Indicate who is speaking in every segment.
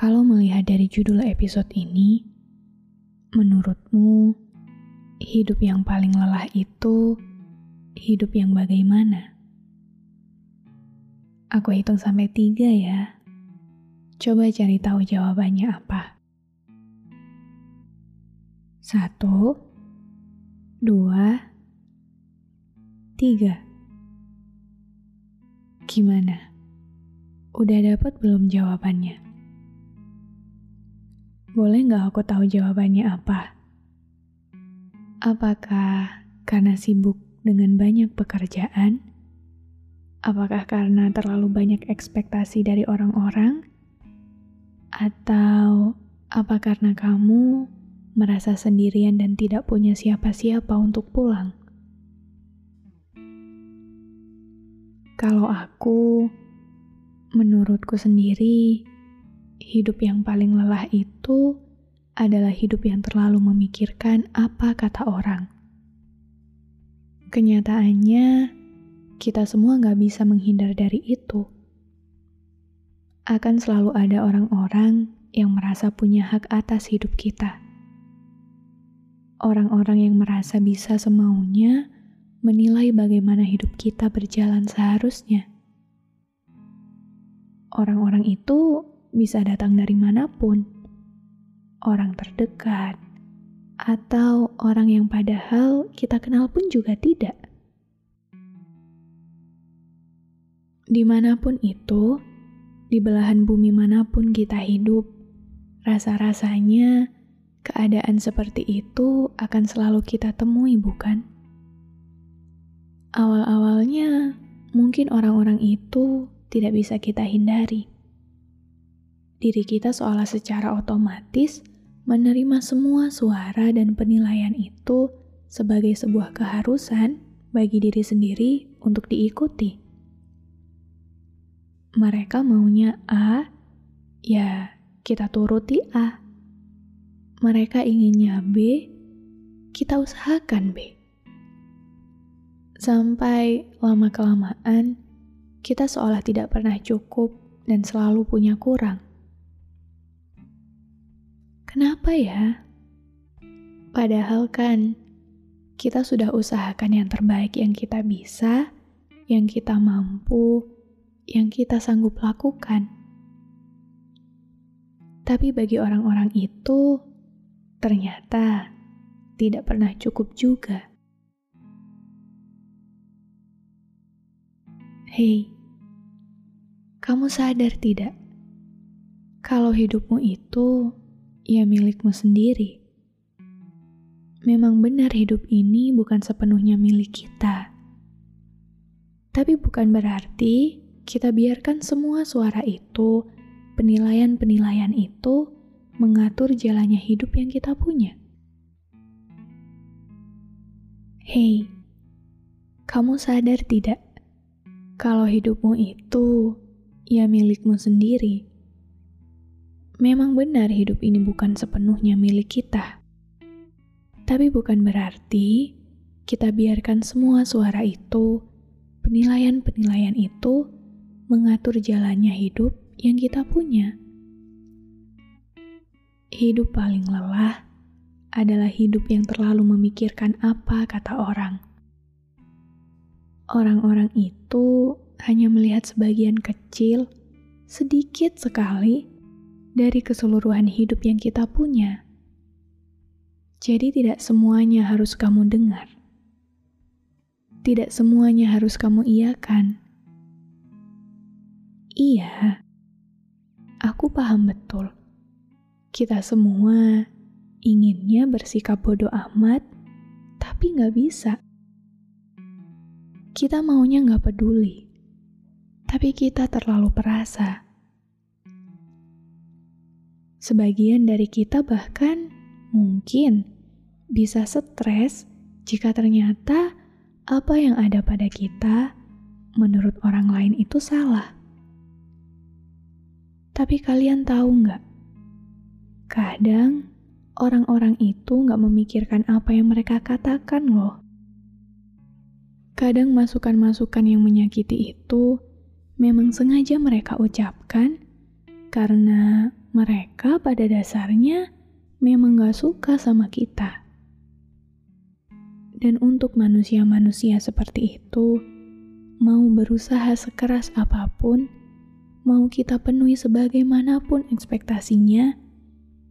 Speaker 1: Kalau melihat dari judul episode ini, menurutmu hidup yang paling lelah itu hidup yang bagaimana? Aku hitung sampai tiga ya. Coba cari tahu jawabannya apa. Satu, dua, tiga. Gimana? Udah dapat belum jawabannya? Boleh nggak aku tahu jawabannya apa? Apakah karena sibuk dengan banyak pekerjaan? Apakah karena terlalu banyak ekspektasi dari orang-orang? Atau apa karena kamu merasa sendirian dan tidak punya siapa-siapa untuk pulang? Kalau aku, menurutku sendiri, hidup yang paling lelah itu adalah hidup yang terlalu memikirkan apa kata orang. Kenyataannya, kita semua nggak bisa menghindar dari itu. Akan selalu ada orang-orang yang merasa punya hak atas hidup kita. Orang-orang yang merasa bisa semaunya menilai bagaimana hidup kita berjalan seharusnya. Orang-orang itu bisa datang dari mana pun, orang terdekat, atau orang yang padahal kita kenal pun juga tidak. Di mana pun itu, di belahan bumi mana pun kita hidup, rasa-rasanya keadaan seperti itu akan selalu kita temui, bukan? Awal-awalnya, mungkin orang-orang itu tidak bisa kita hindari diri kita seolah secara otomatis menerima semua suara dan penilaian itu sebagai sebuah keharusan bagi diri sendiri untuk diikuti. Mereka maunya A, ya kita turuti A. Mereka inginnya B, kita usahakan B. Sampai lama-kelamaan, kita seolah tidak pernah cukup dan selalu punya kurang. Kenapa ya? Padahal kan kita sudah usahakan yang terbaik yang kita bisa, yang kita mampu, yang kita sanggup lakukan. Tapi bagi orang-orang itu, ternyata tidak pernah cukup juga. Hei, kamu sadar tidak? Kalau hidupmu itu ya milikmu sendiri. Memang benar hidup ini bukan sepenuhnya milik kita. Tapi bukan berarti kita biarkan semua suara itu, penilaian-penilaian itu mengatur jalannya hidup yang kita punya. Hei, kamu sadar tidak kalau hidupmu itu ya milikmu sendiri? Memang benar hidup ini bukan sepenuhnya milik kita. Tapi bukan berarti kita biarkan semua suara itu, penilaian-penilaian itu mengatur jalannya hidup yang kita punya. Hidup paling lelah adalah hidup yang terlalu memikirkan apa kata orang. Orang-orang itu hanya melihat sebagian kecil, sedikit sekali dari keseluruhan hidup yang kita punya. Jadi, tidak semuanya harus kamu dengar, tidak semuanya harus kamu iakan. Iya, aku paham betul. Kita semua inginnya bersikap bodoh amat, tapi nggak bisa. Kita maunya nggak peduli, tapi kita terlalu perasa Sebagian dari kita bahkan mungkin bisa stres jika ternyata apa yang ada pada kita menurut orang lain itu salah. Tapi kalian tahu nggak? Kadang orang-orang itu nggak memikirkan apa yang mereka katakan loh. Kadang masukan-masukan yang menyakiti itu memang sengaja mereka ucapkan karena mereka pada dasarnya memang gak suka sama kita. Dan untuk manusia-manusia seperti itu, mau berusaha sekeras apa pun, mau kita penuhi sebagaimanapun ekspektasinya,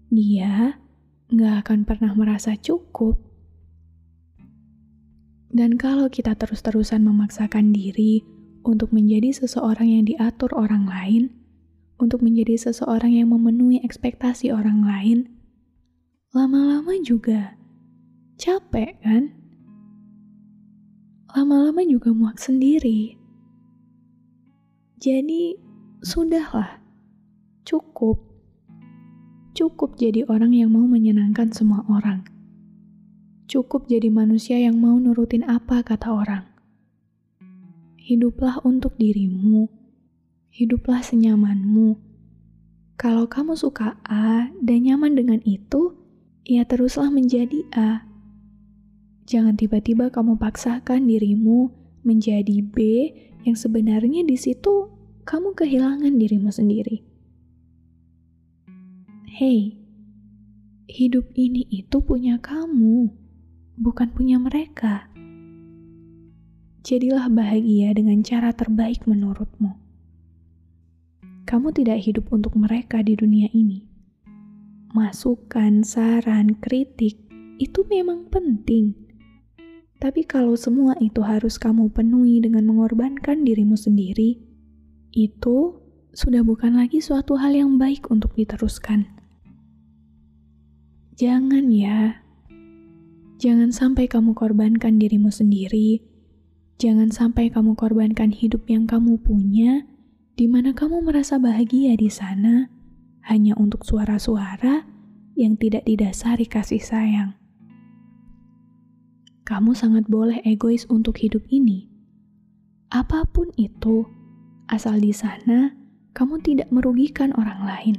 Speaker 1: dia gak akan pernah merasa cukup dan kalau kita terus-terusan memaksakan diri untuk menjadi seseorang yang diatur orang lain, untuk menjadi seseorang yang memenuhi ekspektasi orang lain, lama-lama juga capek kan? Lama-lama juga muak sendiri. Jadi, sudahlah. Cukup. Cukup jadi orang yang mau menyenangkan semua orang Cukup jadi manusia yang mau nurutin apa kata orang. Hiduplah untuk dirimu. Hiduplah senyamanmu. Kalau kamu suka A dan nyaman dengan itu, ya teruslah menjadi A. Jangan tiba-tiba kamu paksakan dirimu menjadi B yang sebenarnya di situ kamu kehilangan dirimu sendiri. Hei, hidup ini itu punya kamu bukan punya mereka. Jadilah bahagia dengan cara terbaik menurutmu. Kamu tidak hidup untuk mereka di dunia ini. Masukan, saran, kritik itu memang penting. Tapi kalau semua itu harus kamu penuhi dengan mengorbankan dirimu sendiri, itu sudah bukan lagi suatu hal yang baik untuk diteruskan. Jangan ya, Jangan sampai kamu korbankan dirimu sendiri. Jangan sampai kamu korbankan hidup yang kamu punya, di mana kamu merasa bahagia di sana, hanya untuk suara-suara yang tidak didasari kasih sayang. Kamu sangat boleh egois untuk hidup ini. Apa pun itu, asal di sana kamu tidak merugikan orang lain,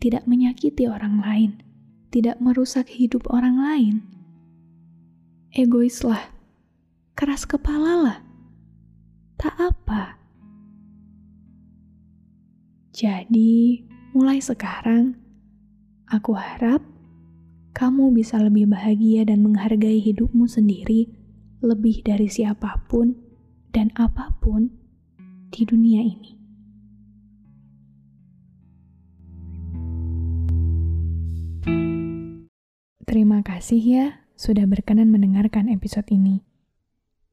Speaker 1: tidak menyakiti orang lain, tidak merusak hidup orang lain egois lah, keras kepala lah, tak apa. Jadi, mulai sekarang, aku harap kamu bisa lebih bahagia dan menghargai hidupmu sendiri lebih dari siapa pun dan apa pun di dunia ini. Terima kasih ya sudah berkenan mendengarkan episode ini.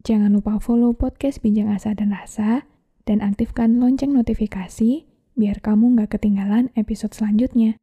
Speaker 1: Jangan lupa follow podcast Bincang Asa dan Rasa dan aktifkan lonceng notifikasi biar kamu nggak ketinggalan episode selanjutnya.